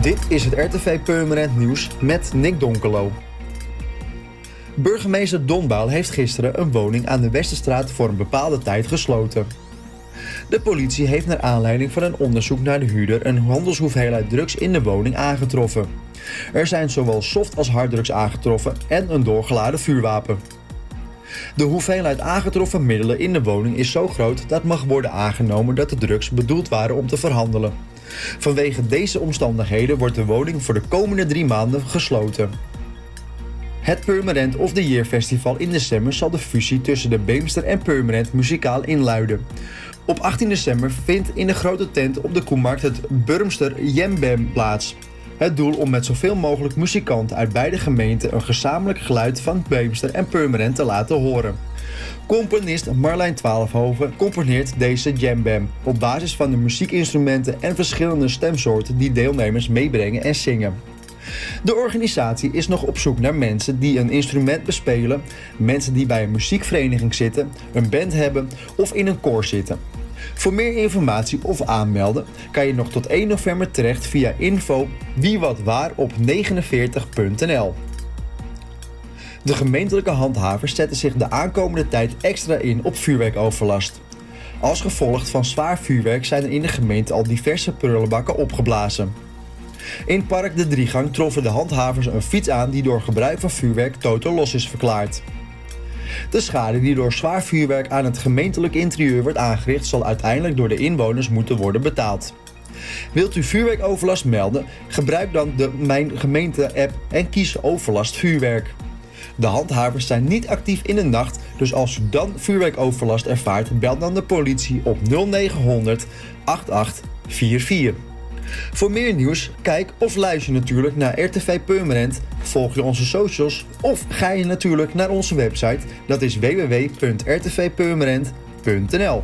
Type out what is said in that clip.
Dit is het RTV Permanent Nieuws met Nick Donkelo. Burgemeester Donbaal heeft gisteren een woning aan de Westerstraat voor een bepaalde tijd gesloten. De politie heeft naar aanleiding van een onderzoek naar de huurder een handelshoeveelheid drugs in de woning aangetroffen. Er zijn zowel soft als harddrugs aangetroffen en een doorgeladen vuurwapen. De hoeveelheid aangetroffen middelen in de woning is zo groot dat mag worden aangenomen dat de drugs bedoeld waren om te verhandelen. Vanwege deze omstandigheden wordt de woning voor de komende drie maanden gesloten. Het Permanent of the Year Festival in december zal de fusie tussen de Beemster en Permanent muzikaal inluiden. Op 18 december vindt in de grote tent op de Koemarkt het Burmster Jembem plaats. Het doel om met zoveel mogelijk muzikanten uit beide gemeenten een gezamenlijk geluid van Beemster en Permanent te laten horen. Componist Marlijn Twaalfhoven componeert deze jambam op basis van de muziekinstrumenten en verschillende stemsoorten die deelnemers meebrengen en zingen. De organisatie is nog op zoek naar mensen die een instrument bespelen, mensen die bij een muziekvereniging zitten, een band hebben of in een koor zitten. Voor meer informatie of aanmelden kan je nog tot 1 november terecht via info wiewatwaar op 49.nl. De gemeentelijke handhavers zetten zich de aankomende tijd extra in op vuurwerkoverlast. Als gevolg van zwaar vuurwerk zijn er in de gemeente al diverse prullenbakken opgeblazen. In Park de Driegang troffen de handhavers een fiets aan die door gebruik van vuurwerk totaal los is verklaard. De schade die door zwaar vuurwerk aan het gemeentelijk interieur wordt aangericht, zal uiteindelijk door de inwoners moeten worden betaald. Wilt u vuurwerkoverlast melden? Gebruik dan de Mijn Gemeente-app en kies overlast vuurwerk. De handhavers zijn niet actief in de nacht, dus als u dan vuurwerkoverlast ervaart, bel dan de politie op 0900 8844. Voor meer nieuws, kijk of luister natuurlijk naar RTV Permanent, volg je onze socials of ga je natuurlijk naar onze website, dat is www.rtvpermanent.nl.